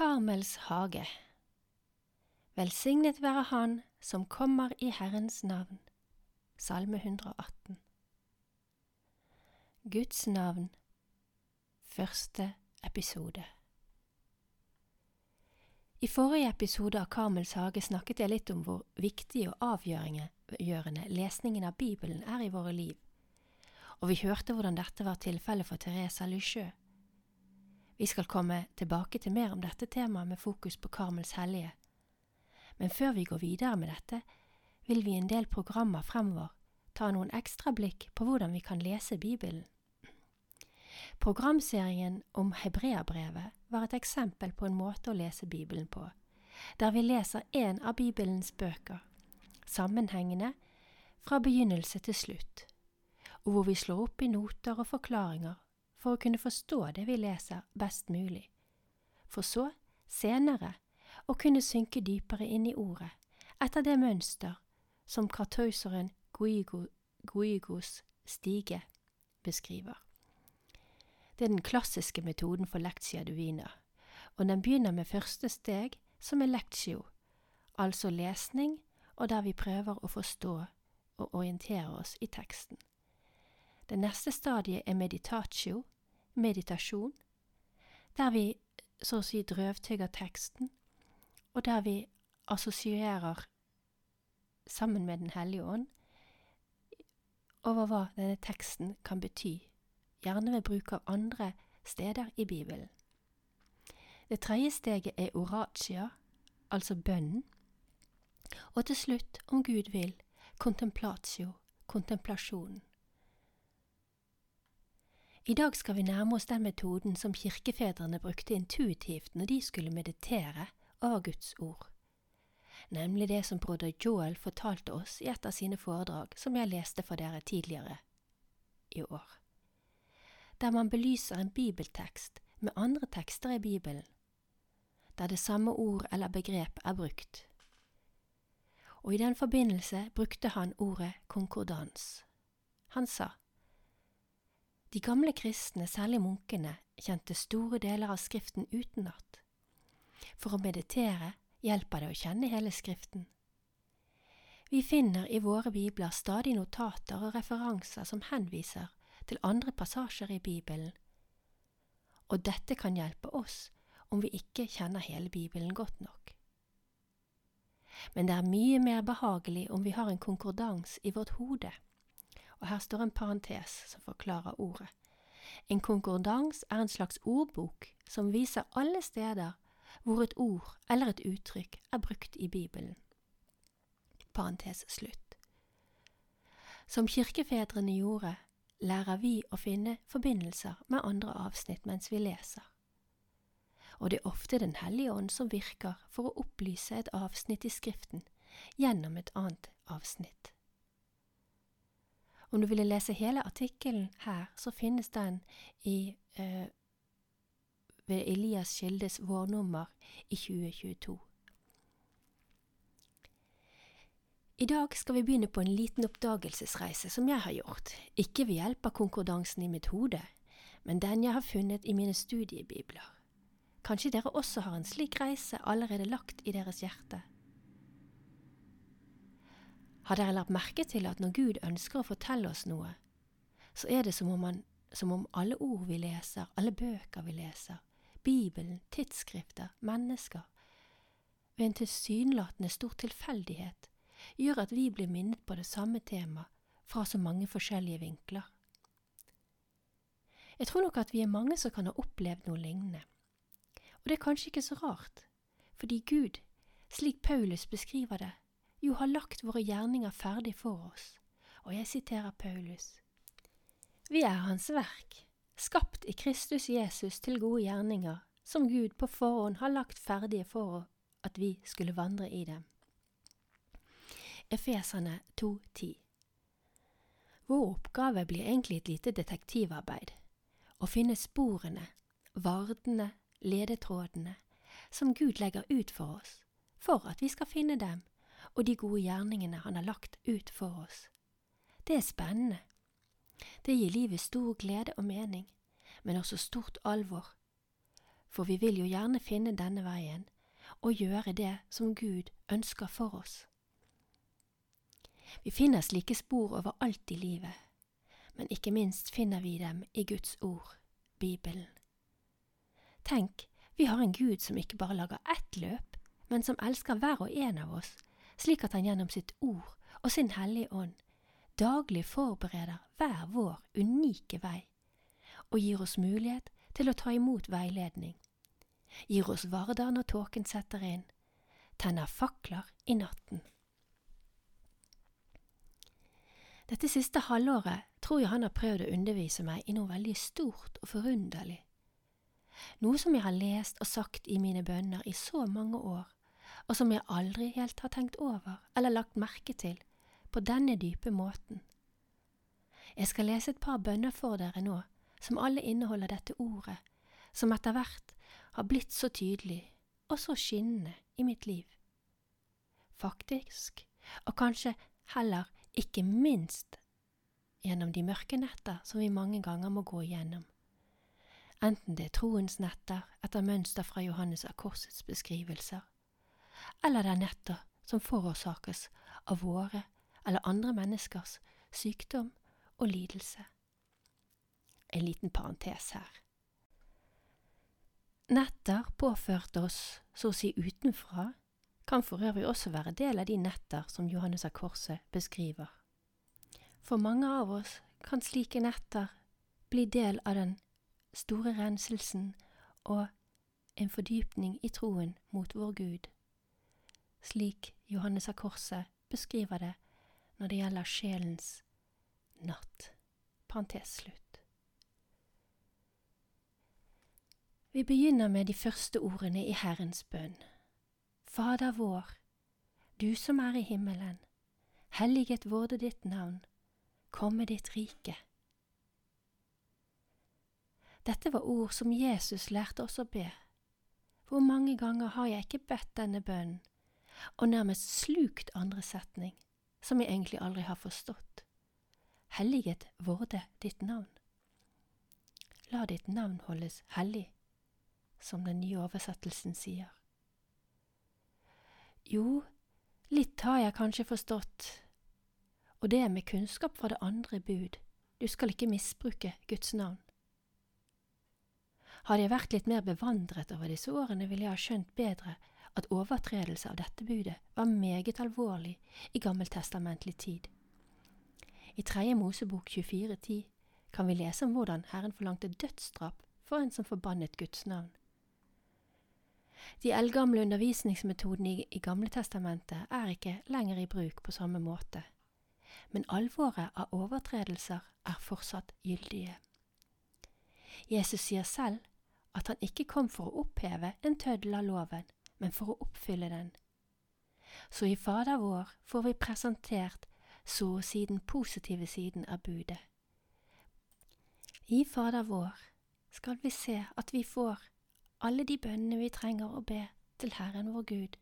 Karmels hage. Velsignet være Han som kommer i Herrens navn. Salme 118 Guds navn. Første episode. I forrige episode av Karmels hage snakket jeg litt om hvor viktig og avgjørende lesningen av Bibelen er i våre liv, og vi hørte hvordan dette var tilfellet for Teresa Lysjø. Vi skal komme tilbake til mer om dette temaet med fokus på Karmels hellige. Men før vi går videre med dette, vil vi i en del programmer fremover ta noen ekstra blikk på hvordan vi kan lese Bibelen. Programserien om Hebreabrevet var et eksempel på en måte å lese Bibelen på, der vi leser én av Bibelens bøker, sammenhengende fra begynnelse til slutt, og hvor vi slår opp i noter og forklaringer for å kunne forstå det vi leser best mulig, for så, senere, å kunne synke dypere inn i ordet, etter det mønster som kartauseren Guigo, Guigos stige beskriver. Det er den klassiske metoden for lectia duina, og den begynner med første steg, som er lectio, altså lesning, og der vi prøver å forstå og orientere oss i teksten. Det neste stadiet er meditatio, meditasjon, der vi så å si drøvtygger teksten, og der vi assosierer sammen med Den hellige ånd over hva denne teksten kan bety, gjerne ved bruk av andre steder i Bibelen. Det tredje steget er oratia, altså bønnen, og til slutt, om Gud vil, contemplatio, kontemplasjonen. I dag skal vi nærme oss den metoden som kirkefedrene brukte intuitivt når de skulle meditere over Guds ord, nemlig det som broder Joel fortalte oss i et av sine foredrag som jeg leste for dere tidligere i år, der man belyser en bibeltekst med andre tekster i Bibelen, der det samme ord eller begrep er brukt. Og i den forbindelse brukte han ordet konkordans. Han sa, de gamle kristne, særlig munkene, kjente store deler av Skriften utenat. For å meditere hjelper det å kjenne hele Skriften. Vi finner i våre bibler stadig notater og referanser som henviser til andre passasjer i Bibelen, og dette kan hjelpe oss om vi ikke kjenner hele Bibelen godt nok. Men det er mye mer behagelig om vi har en konkordans i vårt hode og her står en parentes som forklarer ordet. En konkordans er en slags ordbok som viser alle steder hvor et ord eller et uttrykk er brukt i Bibelen. Parentes slutt. Som kirkefedrene gjorde, lærer vi å finne forbindelser med andre avsnitt mens vi leser. Og det er ofte Den hellige ånd som virker for å opplyse et avsnitt i Skriften gjennom et annet avsnitt. Om du ville lese hele artikkelen her, så finnes den i eh, ved Elias Kildes vårnummer i 2022. I dag skal vi begynne på en liten oppdagelsesreise som jeg har gjort, ikke ved hjelp av konkordansen i mitt hode, men den jeg har funnet i mine studiebibler. Kanskje dere også har en slik reise allerede lagt i deres hjerte? Har dere lagt merke til at når Gud ønsker å fortelle oss noe, så er det som om, han, som om alle ord vi leser, alle bøker vi leser, Bibelen, tidsskrifter, mennesker, ved en tilsynelatende stor tilfeldighet, gjør at vi blir minnet på det samme temaet fra så mange forskjellige vinkler. Jeg tror nok at vi er mange som kan ha opplevd noe lignende. Og det er kanskje ikke så rart, fordi Gud, slik Paulus beskriver det, jo har lagt våre gjerninger ferdig for oss, og jeg siterer Paulus. Vi er Hans verk, skapt i Kristus Jesus til gode gjerninger, som Gud på forhånd har lagt ferdige for at vi skulle vandre i dem. Efeserne 2,10 Vår oppgave blir egentlig et lite detektivarbeid, å finne sporene, vardene, ledetrådene, som Gud legger ut for oss, for at vi skal finne dem og de gode gjerningene han har lagt ut for oss. Det er spennende. Det gir livet stor glede og mening, men også stort alvor. for vi vil jo gjerne finne denne veien og gjøre det som Gud ønsker for oss. Vi finner slike spor overalt i livet, men ikke minst finner vi dem i Guds ord, Bibelen. Tenk, vi har en Gud som ikke bare lager ett løp, men som elsker hver og en av oss, slik at han gjennom sitt ord og sin Hellige Ånd daglig forbereder hver vår unike vei, og gir oss mulighet til å ta imot veiledning, gir oss varder når tåken setter inn, tenner fakler i natten. Dette siste halvåret tror jeg han har prøvd å undervise meg i noe veldig stort og forunderlig, noe som jeg har lest og sagt i mine bønner i så mange år, og som jeg aldri helt har tenkt over eller lagt merke til på denne dype måten. Jeg skal lese et par bønner for dere nå, som alle inneholder dette ordet, som etter hvert har blitt så tydelig og så skinnende i mitt liv. Faktisk, og kanskje heller ikke minst gjennom de mørke netter som vi mange ganger må gå igjennom, enten det er troens netter etter mønster fra Johannes av Korsets beskrivelser, eller det er netter som forårsakes av våre eller andre menneskers sykdom og lidelse. En liten parentes her. Netter påført oss så å si utenfra kan for øvrig også være del av de netter som Johannes av Korset beskriver. For mange av oss kan slike netter bli del av den store renselsen og en fordypning i troen mot vår Gud, slik Johannes av Korset beskriver det når det gjelder sjelens natt. Parentes slutt. Vi begynner med de første ordene i Herrens bønn. Fader vår, du som er i himmelen. Helliget vorde ditt navn. Komme ditt rike. Dette var ord som Jesus lærte oss å be. Hvor mange ganger har jeg ikke bedt denne bønnen, og nærmest slukt andre setning? som jeg egentlig aldri har forstått. Helliget vorde ditt navn. La ditt navn holdes hellig, som den nye oversettelsen sier. Jo, litt har jeg kanskje forstått, og det er med kunnskap fra det andre bud, du skal ikke misbruke Guds navn. Hadde jeg vært litt mer bevandret over disse årene, ville jeg ha skjønt bedre at overtredelse av dette budet var meget alvorlig i gammeltestamentlig tid. I Tredje Mosebok 24,10 kan vi lese om hvordan Herren forlangte dødsstraff for en som forbannet Guds navn. De eldgamle undervisningsmetodene i, i Gamletestamentet er ikke lenger i bruk på samme måte, men alvoret av overtredelser er fortsatt gyldige. Jesus sier selv at han ikke kom for å oppheve en tøddel av loven, men for å oppfylle den. Så i Fader vår får vi presentert så å si den positive siden av budet. I Fader vår skal vi se at vi får alle de bønnene vi trenger å be til Herren vår Gud,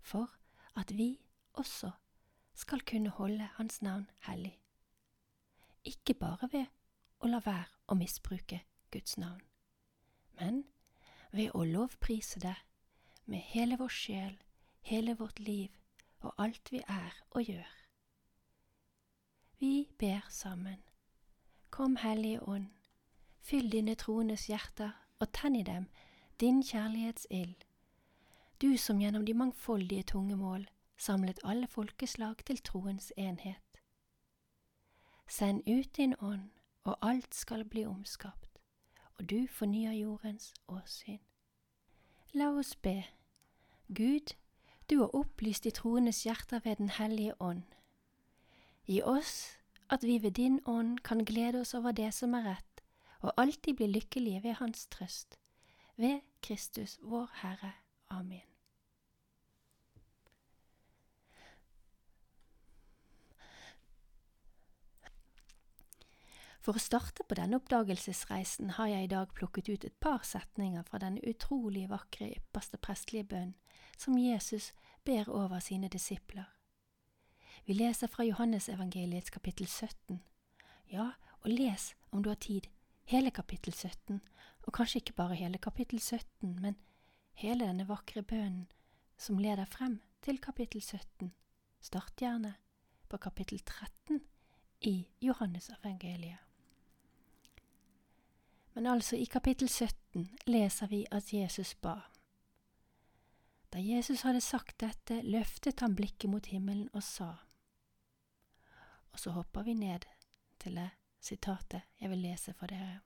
for at vi også skal kunne holde Hans navn hellig. Ikke bare ved å la være å misbruke Guds navn, men ved å lovprise det med hele vår sjel, hele vårt liv og alt vi er og gjør. Vi ber sammen. Kom, Hellige Ånd, fyll dine troendes hjerter og tenn i dem din kjærlighetsild, du som gjennom de mangfoldige tungemål samlet alle folkeslag til troens enhet. Send ut din ånd, og alt skal bli omskapt, og du fornyer jordens åsyn. La oss be. Gud, du har opplyst de troendes hjerter ved Den hellige ånd. Gi oss at vi ved din ånd kan glede oss over det som er rett, og alltid bli lykkelige ved Hans trøst. Ved Kristus vår Herre. Amen. For å starte på denne oppdagelsesreisen har jeg i dag plukket ut et par setninger fra den utrolig vakre ypperste prestelige bønn som Jesus ber over sine disipler. Vi leser fra Johannesevangeliets kapittel 17. Ja, og les, om du har tid, hele kapittel 17, og kanskje ikke bare hele kapittel 17, men hele denne vakre bønnen som leder frem til kapittel 17. Start gjerne på kapittel 13 i Johannes evangeliet. Men altså, i kapittel 17 leser vi at Jesus ba. Da Jesus hadde sagt dette, løftet han blikket mot himmelen og sa. Og så hopper vi ned til det sitatet jeg vil lese for dere.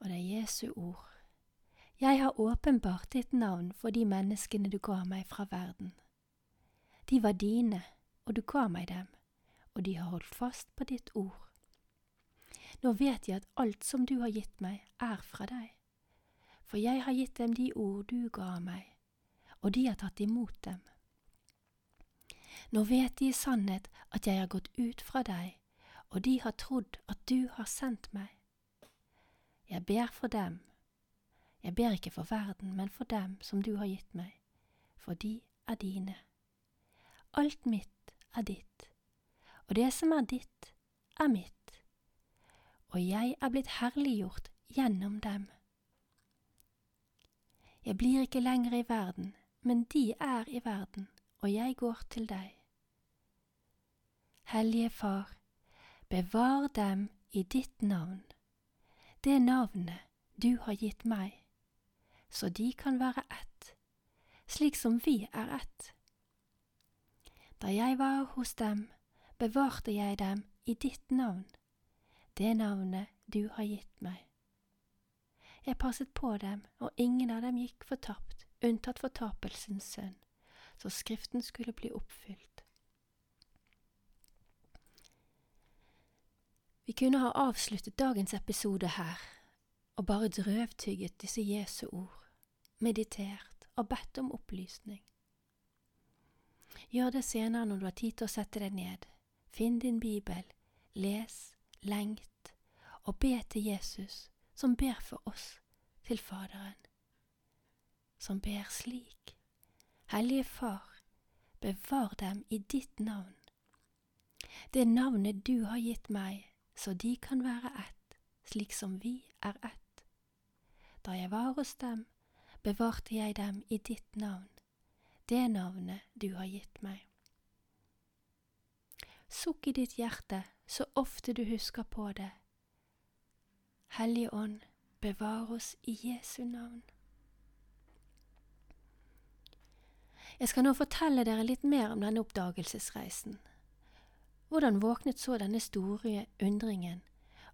Og det er Jesu ord. Jeg har åpenbart ditt navn for de menneskene du ga meg fra verden. De var dine, og du ga meg dem, og de har holdt fast på ditt ord. Nå vet jeg at alt som du har gitt meg, er fra deg, for jeg har gitt dem de ord du ga meg, og de har tatt imot dem. Nå vet de i sannhet at jeg har gått ut fra deg, og de har trodd at du har sendt meg. Jeg ber for dem, jeg ber ikke for verden, men for dem som du har gitt meg, for de er dine. Alt mitt er ditt, og det som er ditt, er mitt og jeg er blitt herliggjort gjennom dem. Jeg blir ikke lenger i verden, men de er i verden, og jeg går til deg. Hellige Far, bevar dem i ditt navn, det navnet du har gitt meg, så de kan være ett, slik som vi er ett. Da jeg var hos dem, bevarte jeg dem i ditt navn det navnet du har gitt meg. Jeg passet på dem, og ingen av dem gikk fortapt, unntatt fortapelsens sønn, så Skriften skulle bli oppfylt. Vi kunne ha avsluttet dagens episode her og bare drøvtygget disse Jesu ord, meditert og bedt om opplysning. Gjør det senere når du har tid til å sette deg ned, finn din bibel, les, lengt og be til Jesus, som ber for oss til Faderen, som ber slik. Hellige Far, bevar dem i ditt navn, det navnet du har gitt meg, så de kan være ett, slik som vi er ett. Da jeg var hos dem, bevarte jeg dem i ditt navn, det navnet du har gitt meg. Sukk i ditt hjerte så ofte du husker på det. Hellige Ånd, bevar oss i Jesu navn. Jeg skal nå fortelle dere litt mer om denne oppdagelsesreisen. Hvordan våknet så denne store undringen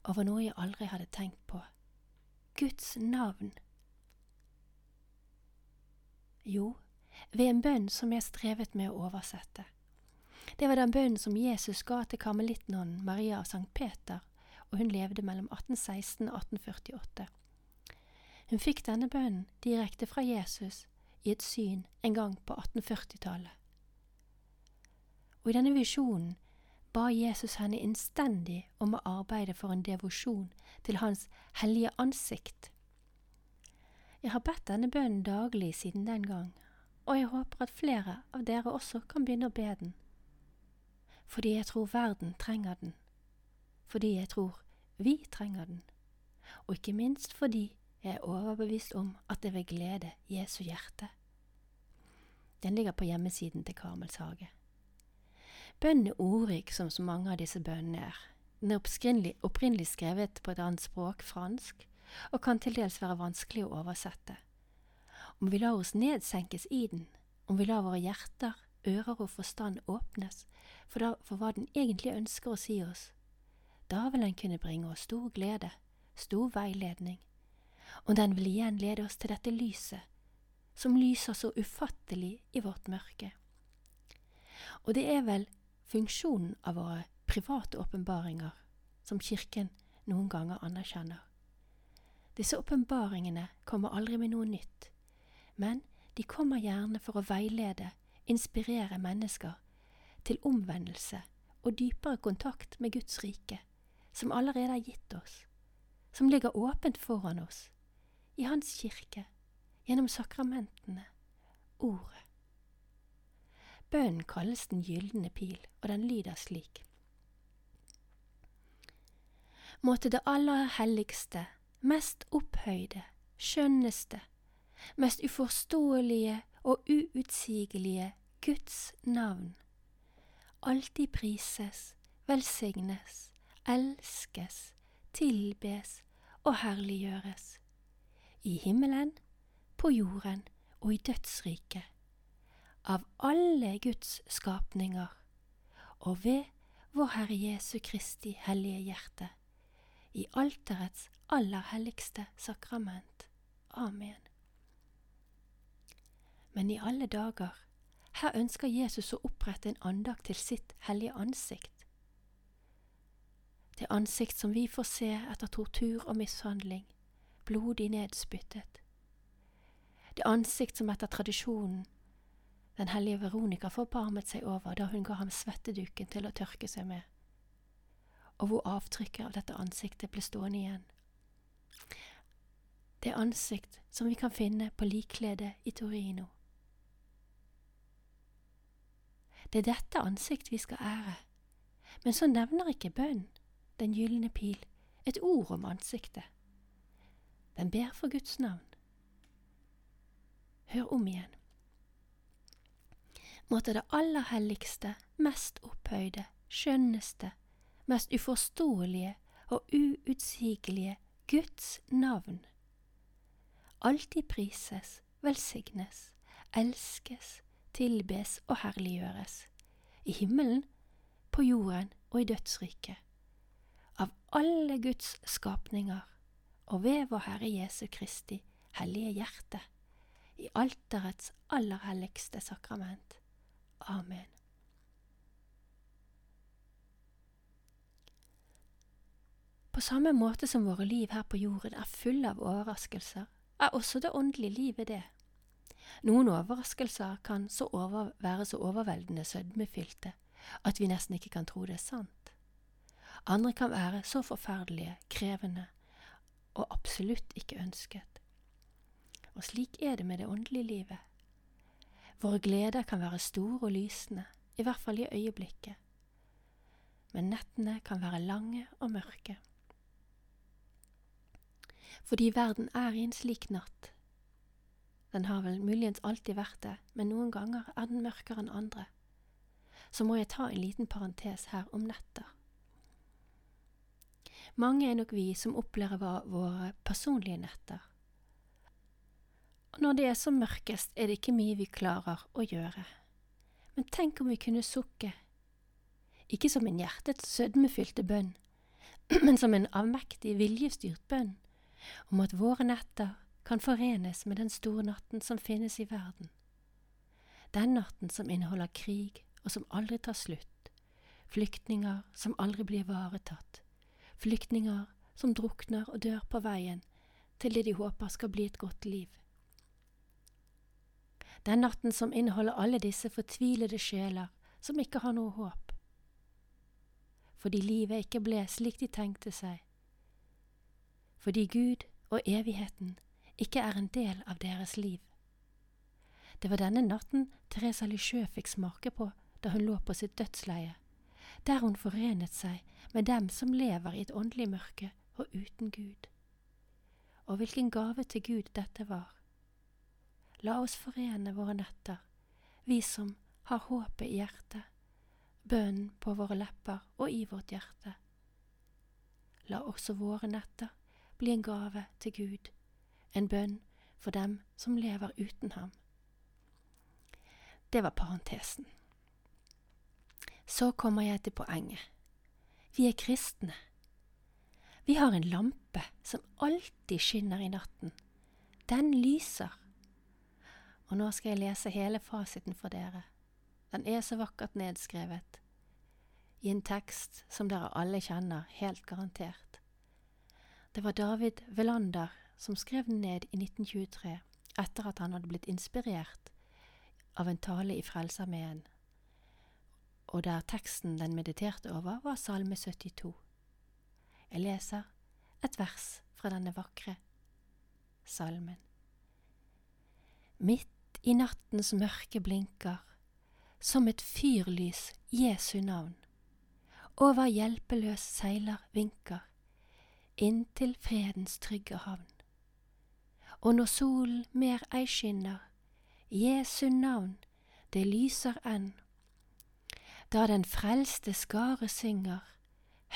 over noe jeg aldri hadde tenkt på? Guds navn. Jo, ved en bønn som jeg strevet med å oversette. Det var den bønnen som Jesus ga til karmelittnonnen Maria av Sankt Peter, og hun levde mellom 1816 og 1848. Hun fikk denne bønnen direkte fra Jesus i et syn en gang på 1840-tallet. Og i denne visjonen ba Jesus henne innstendig om å arbeide for en devosjon til Hans hellige ansikt. Jeg har bedt denne bønnen daglig siden den gang, og jeg håper at flere av dere også kan begynne å be den fordi jeg tror verden trenger den, fordi jeg tror vi trenger den, og ikke minst fordi jeg er overbevist om at det vil glede Jesu hjerte. Den ligger på hjemmesiden til Karmels hage. Bønnen er ordrik som så mange av disse bønnene er. Den er opprinnelig, skrevet på et annet språk, fransk, og kan til dels være vanskelig å oversette. Om vi lar oss nedsenkes i den, om vi lar våre hjerter ører og forstand åpnes for, da, for hva den egentlig ønsker å si oss. Da vil den kunne bringe oss stor glede, stor veiledning, og den vil igjen lede oss til dette lyset, som lyser så ufattelig i vårt mørke. Og det er vel funksjonen av våre private åpenbaringer som Kirken noen ganger anerkjenner. Disse åpenbaringene kommer aldri med noe nytt, men de kommer gjerne for å veilede inspirere mennesker til omvendelse og dypere kontakt med Guds rike, som allerede er gitt oss, som ligger åpent foran oss, i Hans kirke, gjennom sakramentene, Ordet. Bønnen kalles Den gylne pil, og den lyder slik. Måtte det aller helligste, mest opphøyde, skjønneste, mest uforståelige og uutsigelige Guds navn alltid prises, velsignes, elskes, tilbes og herliggjøres, i himmelen, på jorden og i dødsriket, av alle Guds skapninger, og ved vår Herre Jesu Kristi hellige hjerte, i alterets aller helligste sakrament. Amen. Men i alle dager, her ønsker Jesus å opprette en andakt til sitt hellige ansikt. Det ansikt som vi får se etter tortur og mishandling, blodig nedspyttet. Det ansikt som etter tradisjonen den hellige Veronica forbarmet seg over da hun ga ham svetteduken til å tørke seg med, og hvor avtrykket av dette ansiktet ble stående igjen. Det ansikt som vi kan finne på likkledet i Torino. Det er dette ansikt vi skal ære. Men så nevner ikke bønn, den gylne pil, et ord om ansiktet. Den ber for Guds navn. Hør om igjen. Måtte det aller helligste, mest opphøyde, skjønneste, mest uforståelige og uutsigelige Guds navn alltid prises, velsignes, elskes, tilbes og herliggjøres, i himmelen, på jorden og i dødsriket, av alle Guds skapninger og ved vår Herre Jesu Kristi hellige hjerte, i alterets aller helligste sakrament. Amen. På samme måte som våre liv her på jorden er fulle av overraskelser, er også det åndelige livet det. Noen overraskelser kan så over, være så overveldende sødmefylte at vi nesten ikke kan tro det er sant. Andre kan være så forferdelige, krevende og absolutt ikke ønsket. Og slik er det med det åndelige livet. Våre gleder kan være store og lysende, i hvert fall i øyeblikket. Men nettene kan være lange og mørke. Fordi verden er i en slik natt den har vel muligens alltid vært det, men noen ganger er den mørkere enn andre. Så må jeg ta en liten parentes her om netter. Mange er nok vi som opplever våre personlige netter. Og når det er som mørkest, er det ikke mye vi klarer å gjøre. Men tenk om vi kunne sukke, ikke som en hjertets sødmefylte bønn, men som en avmektig, viljestyrt bønn, om at våre netter kan forenes med den store natten som finnes i verden. Den natten som inneholder krig og som aldri tar slutt, flyktninger som aldri blir ivaretatt, flyktninger som drukner og dør på veien til det de håper skal bli et godt liv. Den natten som inneholder alle disse fortvilede sjeler som ikke har noe håp. Fordi livet ikke ble slik de tenkte seg. Fordi Gud og evigheten ikke er en del av deres liv. Det var denne natten Teresa Lichø fikk smake på da hun lå på sitt dødsleie, der hun forenet seg med dem som lever i et åndelig mørke og uten Gud. Og hvilken gave til Gud dette var. La oss forene våre netter, vi som har håpet i hjertet, bønnen på våre lepper og i vårt hjerte. La også våre netter bli en gave til Gud en bønn for dem som lever uten ham. Det var parentesen. Så kommer jeg til poenget. Vi er kristne. Vi har en lampe som alltid skinner i natten. Den lyser. Og nå skal jeg lese hele fasiten for dere. Den er så vakkert nedskrevet, i en tekst som dere alle kjenner, helt garantert. Det var David Velander som skrev den ned i 1923 etter at han hadde blitt inspirert av en tale i Frelsesarmeen, og der teksten den mediterte over, var Salme 72. Jeg leser et vers fra denne vakre salmen. Midt i nattens mørke blinker, som et fyrlys Jesu navn, over hjelpeløs seiler vinker, inntil fredens trygge havn. Og når solen mer ei skinner, Jesu navn, det lyser enn. Da den frelste skare synger,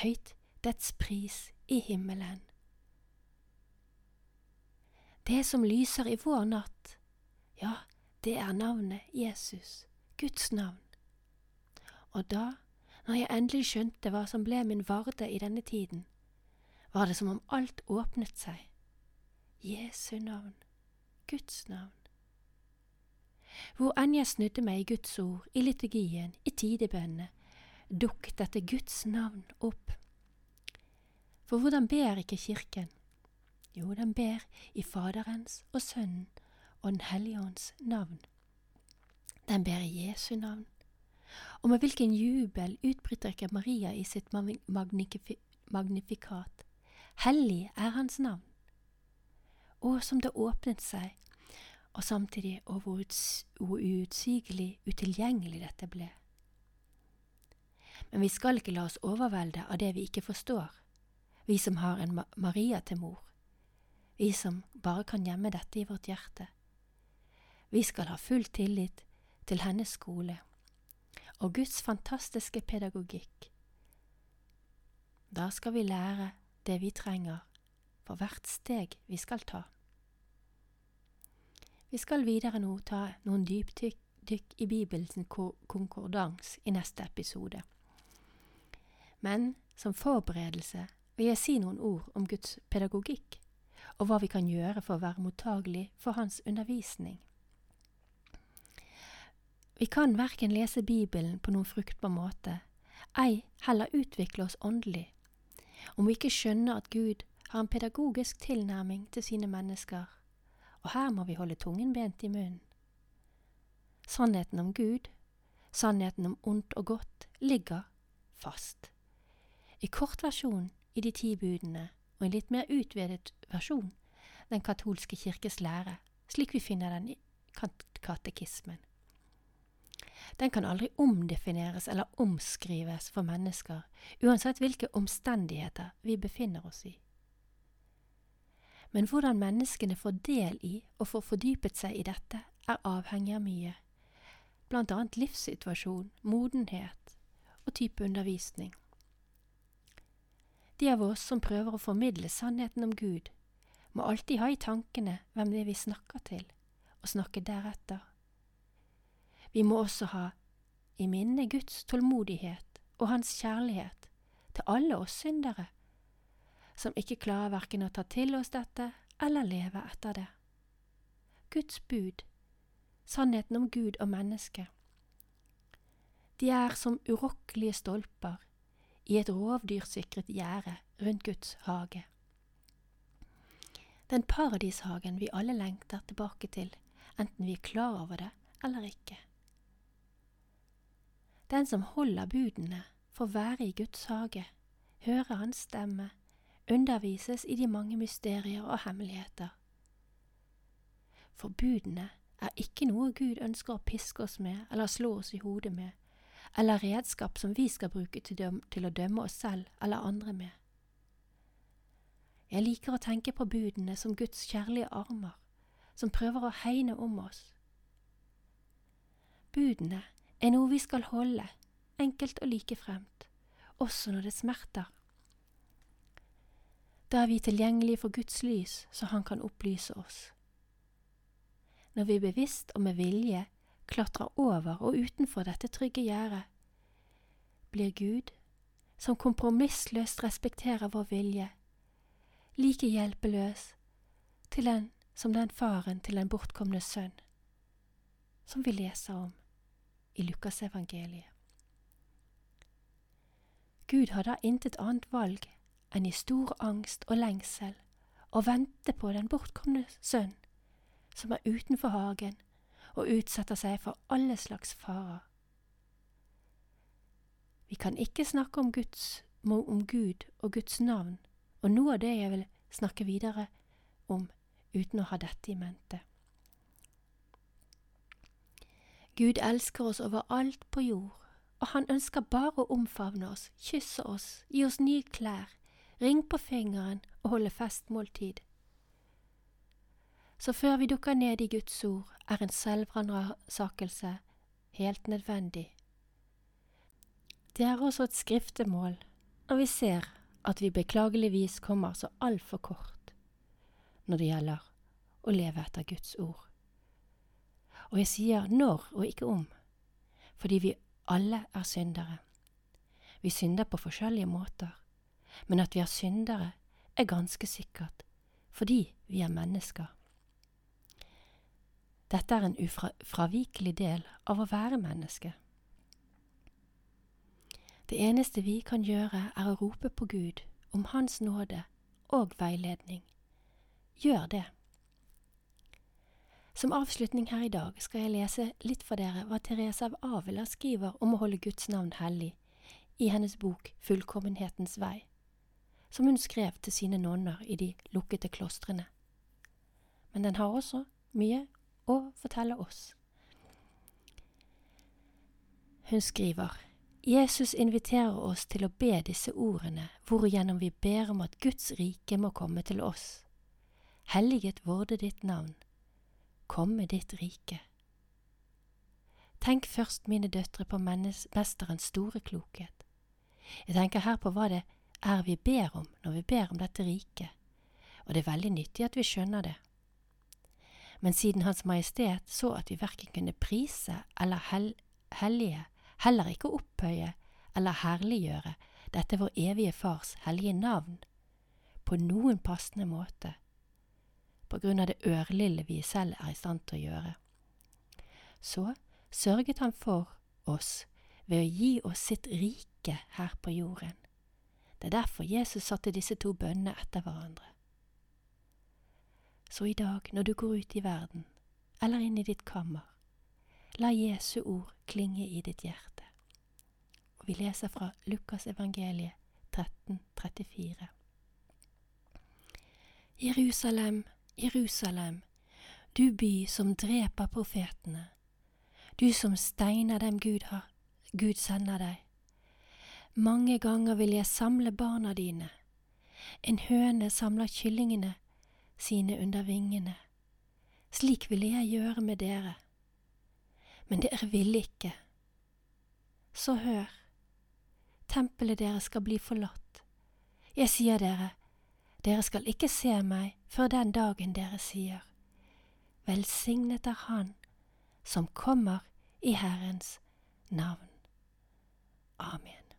høyt dets pris i himmelen. Det som lyser i vår natt, ja, det er navnet Jesus, Guds navn. Og da, når jeg endelig skjønte hva som ble min varde i denne tiden, var det som om alt åpnet seg. Jesu navn, Guds navn. Hvor enn jeg snudde meg i Guds ord, i liturgien, i tidebønnene, dukket dette Guds navn opp. For hvordan ber ikke Kirken? Jo, den ber i Faderens og Sønnen og Den hellige ånds navn. Den ber i Jesu navn. Og med hvilken jubel utbryter ikke Maria i sitt magnifikat. Hellig er hans navn. Og som det åpnet seg, og samtidig og hvor uutsigelig utilgjengelig dette ble. Men vi skal ikke la oss overvelde av det vi ikke forstår, vi som har en Maria til mor, vi som bare kan gjemme dette i vårt hjerte. Vi skal ha full tillit til hennes skole og Guds fantastiske pedagogikk. Da skal vi lære det vi trenger for hvert steg vi skal ta. Vi skal videre nå ta noen dypdykk i Bibelens konkordans i neste episode. Men som forberedelse vil jeg si noen ord om Guds pedagogikk, og hva vi kan gjøre for å være mottagelig for Hans undervisning. Vi kan verken lese Bibelen på noen fruktbar måte, ei heller utvikle oss åndelig, om vi ikke skjønner at Gud har en pedagogisk tilnærming til sine mennesker og her må vi holde tungen bent i munnen. Sannheten om Gud, sannheten om ondt og godt, ligger fast. I kort versjon i de ti budene, og en litt mer utvidet versjon, den katolske kirkes lære, slik vi finner den i katekismen. Den kan aldri omdefineres eller omskrives for mennesker, uansett hvilke omstendigheter vi befinner oss i men hvordan menneskene får del i og får fordypet seg i dette, er avhengig av mye, blant annet livssituasjon, modenhet og type undervisning. De av oss som prøver å formidle sannheten om Gud, må alltid ha i tankene hvem det er vi snakker til, og snakke deretter. Vi må også ha i minne Guds tålmodighet og Hans kjærlighet til alle oss syndere som ikke klarer verken å ta til oss dette eller leve etter det. Guds bud, sannheten om Gud og mennesket. De er som urokkelige stolper i et rovdyrsikret gjerde rundt Guds hage. Den paradishagen vi alle lengter tilbake til, enten vi er klar over det eller ikke. Den som holder budene, får være i Guds hage, høre hans stemme, undervises i de mange mysterier og hemmeligheter. For budene er ikke noe Gud ønsker å piske oss med eller slå oss i hodet med, eller redskap som vi skal bruke til, til å dømme oss selv eller andre med. Jeg liker å tenke på budene som Guds kjærlige armer, som prøver å hegne om oss. Budene er noe vi skal holde, enkelt og likefremt, også når det smerter da er vi tilgjengelige for Guds lys, så Han kan opplyse oss. Når vi bevisst og med vilje klatrer over og utenfor dette trygge gjerdet, blir Gud, som kompromissløst respekterer vår vilje, like hjelpeløs til den som den faren til den bortkomne sønn, som vi leser om i Lukasevangeliet. Gud har da intet annet valg enn i stor angst og lengsel og vente på den bortkomne sønn, som er utenfor hagen og utsetter seg for alle slags farer. Vi kan ikke snakke om, Guds, om Gud og Guds navn og noe av det jeg vil snakke videre om uten å ha dette i mente. Gud elsker oss overalt på jord, og han ønsker bare å omfavne oss, kysse oss, gi oss nye klær, ring på fingeren og holde festmåltid. Så før vi dukker ned i Guds ord, er en selvransakelse helt nødvendig. Det er også et skriftemål når vi ser at vi beklageligvis kommer så altfor kort når det gjelder å leve etter Guds ord. Og jeg sier når og ikke om, fordi vi alle er syndere. Vi synder på forskjellige måter, men at vi er syndere, er ganske sikkert, fordi vi er mennesker. Dette er en ufravikelig del av å være menneske. Det eneste vi kan gjøre, er å rope på Gud om Hans nåde og veiledning. Gjør det. Som avslutning her i dag skal jeg lese litt for dere hva Therese av Avila skriver om å holde Guds navn hellig i hennes bok Fullkommenhetens vei, som hun skrev til sine nonner i de lukkede klostrene. Men den har også mye å fortelle oss. Hun skriver Jesus inviterer oss til å be disse ordene, hvorigjennom vi ber om at Guds rike må komme til oss. Helliget vorde ditt navn Kom med ditt rike. Tenk først, mine døtre, på mesterens store klokhet. Jeg tenker her på hva det er vi ber om når vi ber om dette riket, og det er veldig nyttig at vi skjønner det. Men siden Hans Majestet så at vi verken kunne prise eller hel hellige, heller ikke opphøye eller herliggjøre dette vår evige Fars hellige navn, på noen passende måte, på grunn av det ørlille vi selv er i stand til å gjøre. Så sørget han for oss ved å gi oss sitt rike her på jorden. Det er derfor Jesus satte disse to bønnene etter hverandre. Så i dag, når du går ut i verden, eller inn i ditt kammer, la Jesu ord klinge i ditt hjerte. Og vi leser fra Lukas evangeliet 13, 34. Jerusalem, Jerusalem, du by som dreper profetene, du som steiner dem Gud har, Gud sender deg. Mange ganger vil jeg samle barna dine, en høne samler kyllingene sine under vingene. Slik ville jeg gjøre med dere. Men dere ville ikke. Så hør, tempelet deres skal bli forlatt. Jeg sier dere, dere skal ikke se meg før den dagen dere sier, Velsignet er Han som kommer i Herrens navn. Amen.